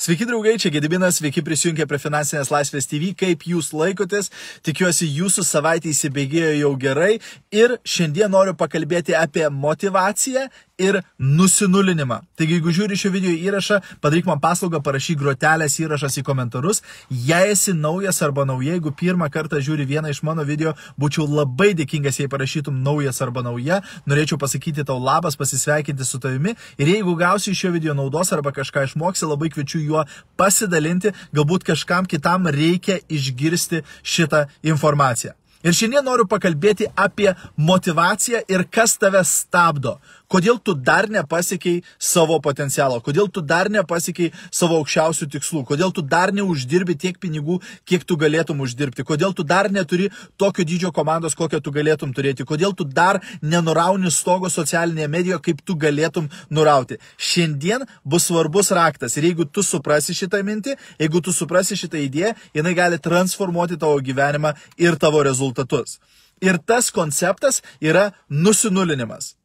Sveiki draugai, čia Gedibinas, sveiki prisijungę prie Finansinės laisvės TV, kaip jūs laikotės, tikiuosi jūsų savaitė įsibėgėjo jau gerai. Ir šiandien noriu pakalbėti apie motivaciją ir nusinulinimą. Taigi, jeigu žiūri šio video įrašą, padaryk man paslaugą, parašyk grotelės įrašas į komentarus. Jei esi naujas arba nauja, jeigu pirmą kartą žiūri vieną iš mano video, būčiau labai dėkingas, jei parašytum naujas arba nauja. Norėčiau pasakyti tau labas, pasisveikinti su tavimi ir jeigu gausi iš šio video naudos arba kažką išmoksi, labai kviečiu juo pasidalinti, galbūt kažkam kitam reikia išgirsti šitą informaciją. Ir šiandien noriu pakalbėti apie motivaciją ir kas tave stabdo. Kodėl tu dar nepasiekiai savo potencialo, kodėl tu dar nepasiekiai savo aukščiausių tikslų, kodėl tu dar neuždirbi tiek pinigų, kiek tu galėtum uždirbti, kodėl tu dar neturi tokio dydžio komandos, kokią tu galėtum turėti, kodėl tu dar nenurauni stogo socialinėje medijoje, kaip tu galėtum nurauti. Šiandien bus svarbus raktas. Ir jeigu tu suprasi šitą mintį, jeigu tu suprasi šitą idėją, jinai gali transformuoti tavo gyvenimą ir tavo rezultatus. Ir tas konceptas yra nusinulinimas.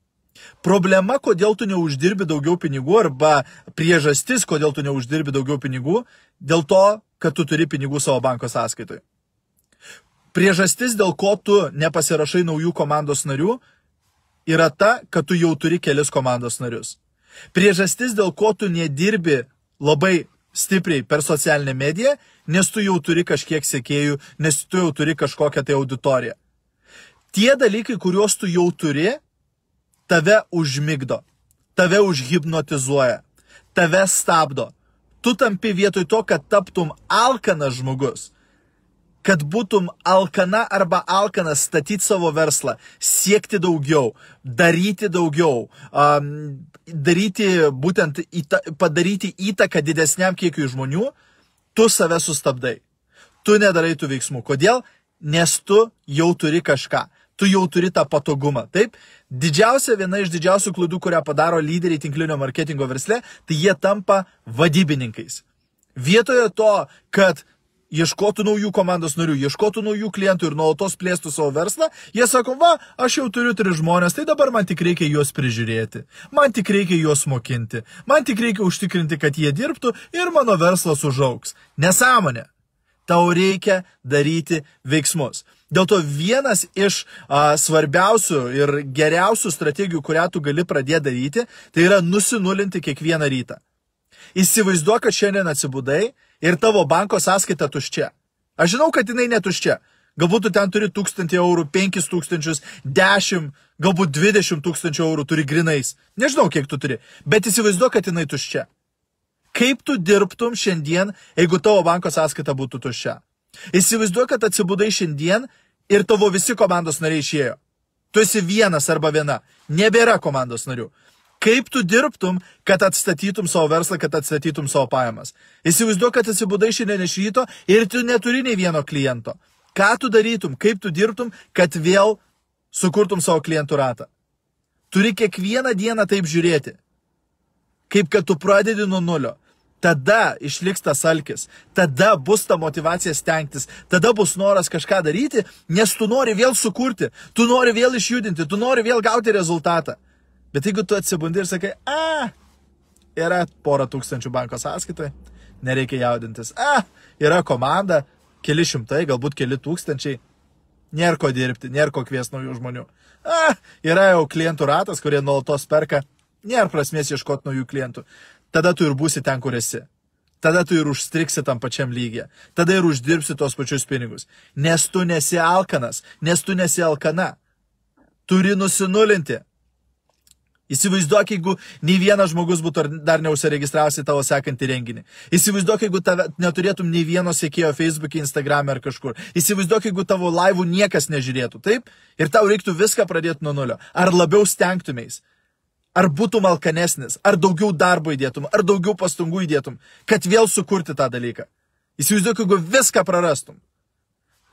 Problema, kodėl tu neuždirbi daugiau pinigų arba priežastis, kodėl tu neuždirbi daugiau pinigų, dėl to, kad tu turi pinigų savo banko sąskaitoje. Priežastis, dėl ko tu nepasirašai naujų komandos narių, yra ta, kad tu jau turi kelis komandos narius. Priežastis, dėl ko tu nedirbi labai stipriai per socialinę mediją, nes tu jau turi kažkiek sekėjų, nes tu jau turi kažkokią tai auditoriją. Tie dalykai, kuriuos tu jau turi, tave užmigdo, tave užhipnotizuoja, tave stabdo. Tu tampi vietoj to, kad taptum alkanas žmogus, kad būtum alkana arba alkanas statyti savo verslą, siekti daugiau, daryti daugiau, um, daryti būtent, įta, padaryti įtaką didesniam kiekiui žmonių, tu save sustabdai. Tu nedarai tų veiksmų. Kodėl? Nes tu jau turi kažką tu jau turi tą patogumą. Taip, didžiausia viena iš didžiausių klaidų, kurią padaro lyderiai tinklinio marketingo versle, tai jie tampa vadybininkais. Vietoje to, kad ieškotų naujų komandos narių, ieškotų naujų klientų ir nuolatos plėstų savo verslą, jie sako, va, aš jau turiu tris žmonės, tai dabar man tik reikia juos prižiūrėti, man tik reikia juos mokinti, man tik reikia užtikrinti, kad jie dirbtų ir mano verslas užauks. Nesąmonė. Tau reikia daryti veiksmus. Dėl to vienas iš a, svarbiausių ir geriausių strategijų, kurią tu gali pradėti daryti, tai yra nusinulinti kiekvieną rytą. Įsivaizduok, kad šiandien atsibudai ir tavo banko sąskaita tuščia. Aš žinau, kad jinai netuščia. Galbūt tu ten turi 1000 eurų, 5000, 10, galbūt 20 tūkstančių eurų turi grinais. Nežinau, kiek tu turi, bet įsivaizduok, kad jinai tuščia. Kaip tu dirbtum šiandien, jeigu tavo banko sąskaita būtų tuščia? Įsivaizduoju, kad atsibudai šiandien ir tavo visi komandos nariai išėjo. Tu esi vienas arba viena. Nebėra komandos narių. Kaip tu dirbtum, kad atstatytum savo verslą, kad atstatytum savo pajamas? Įsivaizduoju, kad atsibudai šiandien iš ryto ir tu neturi nei vieno kliento. Ką tu darytum, kaip tu dirbtum, kad vėl sukurtum savo klientų ratą? Turi kiekvieną dieną taip žiūrėti. Kaip kad tu pradedi nuo nulio tada išliks tas alkis, tada bus ta motivacija stengtis, tada bus noras kažką daryti, nes tu nori vėl sukurti, tu nori vėl išjudinti, tu nori vėl gauti rezultatą. Bet jeigu tu atsibundi ir sakai, a, yra pora tūkstančių banko sąskaitoje, nereikia jaudintis, a, yra komanda, keli šimtai, galbūt keli tūkstančiai, nėra ko dirbti, nėra ko kvies naujų žmonių. A, yra jau klientų ratas, kurie nuolatos perka, nėra prasmės ieškoti naujų klientų tada tu ir būsi ten, kur esi. Tada tu ir užstriksi tam pačiam lygiai. Tada ir uždirbsi tos pačius pinigus. Nes tu nesi alkanas, nes tu nesi alkana. Turi nusinulinti. Įsivaizduok, jeigu nei vienas žmogus būtų dar neusiregistravęs į tavo sekantį renginį. Įsivaizduok, jeigu tave, neturėtum nei vieno sėkėjo Facebook'e, Instagram'e ar kažkur. Įsivaizduok, jeigu tavo laivų niekas nežiūrėtų, taip? Ir tau reiktų viską pradėti nuo nulio. Ar labiau stengtumės? Ar būtum alkanesnis, ar daugiau darbo įdėtum, ar daugiau pastangų įdėtum, kad vėl sukurti tą dalyką. Įsivaizduok, jeigu viską prarastum.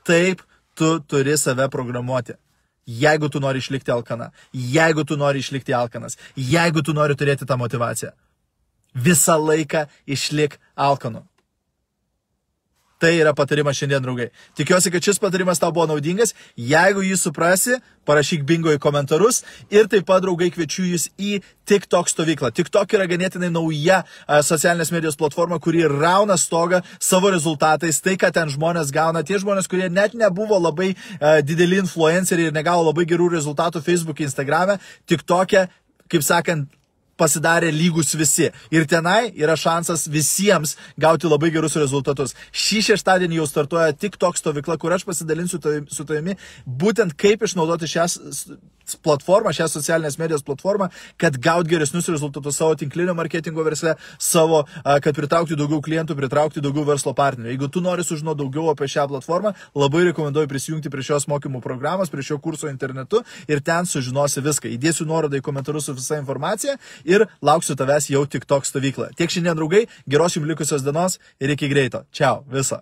Taip tu turi save programuoti. Jeigu tu nori išlikti alkana, jeigu tu nori išlikti alkanas, jeigu tu nori turėti tą motivaciją. Visą laiką išlik alkanu. Tai yra patarimas šiandien, draugai. Tikiuosi, kad šis patarimas tau buvo naudingas. Jeigu jį suprasi, parašyk bingo į komentarus. Ir taip pat, draugai, kviečiu jūs į TikTok stovyklą. TikTok yra ganėtinai nauja socialinės medijos platforma, kuri rauna stogą savo rezultatais. Tai, ką ten žmonės gauna, tie žmonės, kurie net nebuvo labai a, dideli influenceriai ir negavo labai gerų rezultatų Facebook, Instagram, TikTok'e, kaip sakant, pasidarė lygus visi. Ir tenai yra šansas visiems gauti labai gerus rezultatus. Šį šeštadienį jau startuoja TikTok stovykla, kur aš pasidalinsiu su tavimi būtent kaip išnaudoti šią platformą, šią socialinės medijos platformą, kad gaut geresnius rezultatus savo tinklinio marketingo versle, savo, kad pritraukti daugiau klientų, pritraukti daugiau verslo partnerių. Jeigu tu nori sužinoti daugiau apie šią platformą, labai rekomenduoju prisijungti prie šios mokymų programos, prie šio kurso internetu ir ten sužinosi viską. Įdėsiu nuorodą į komentarus su visa informacija ir lauksiu tavęs jau tik tok stovykloje. Tiek šiandien, draugai, geros jums likusios dienos ir iki greito. Čiau, viso.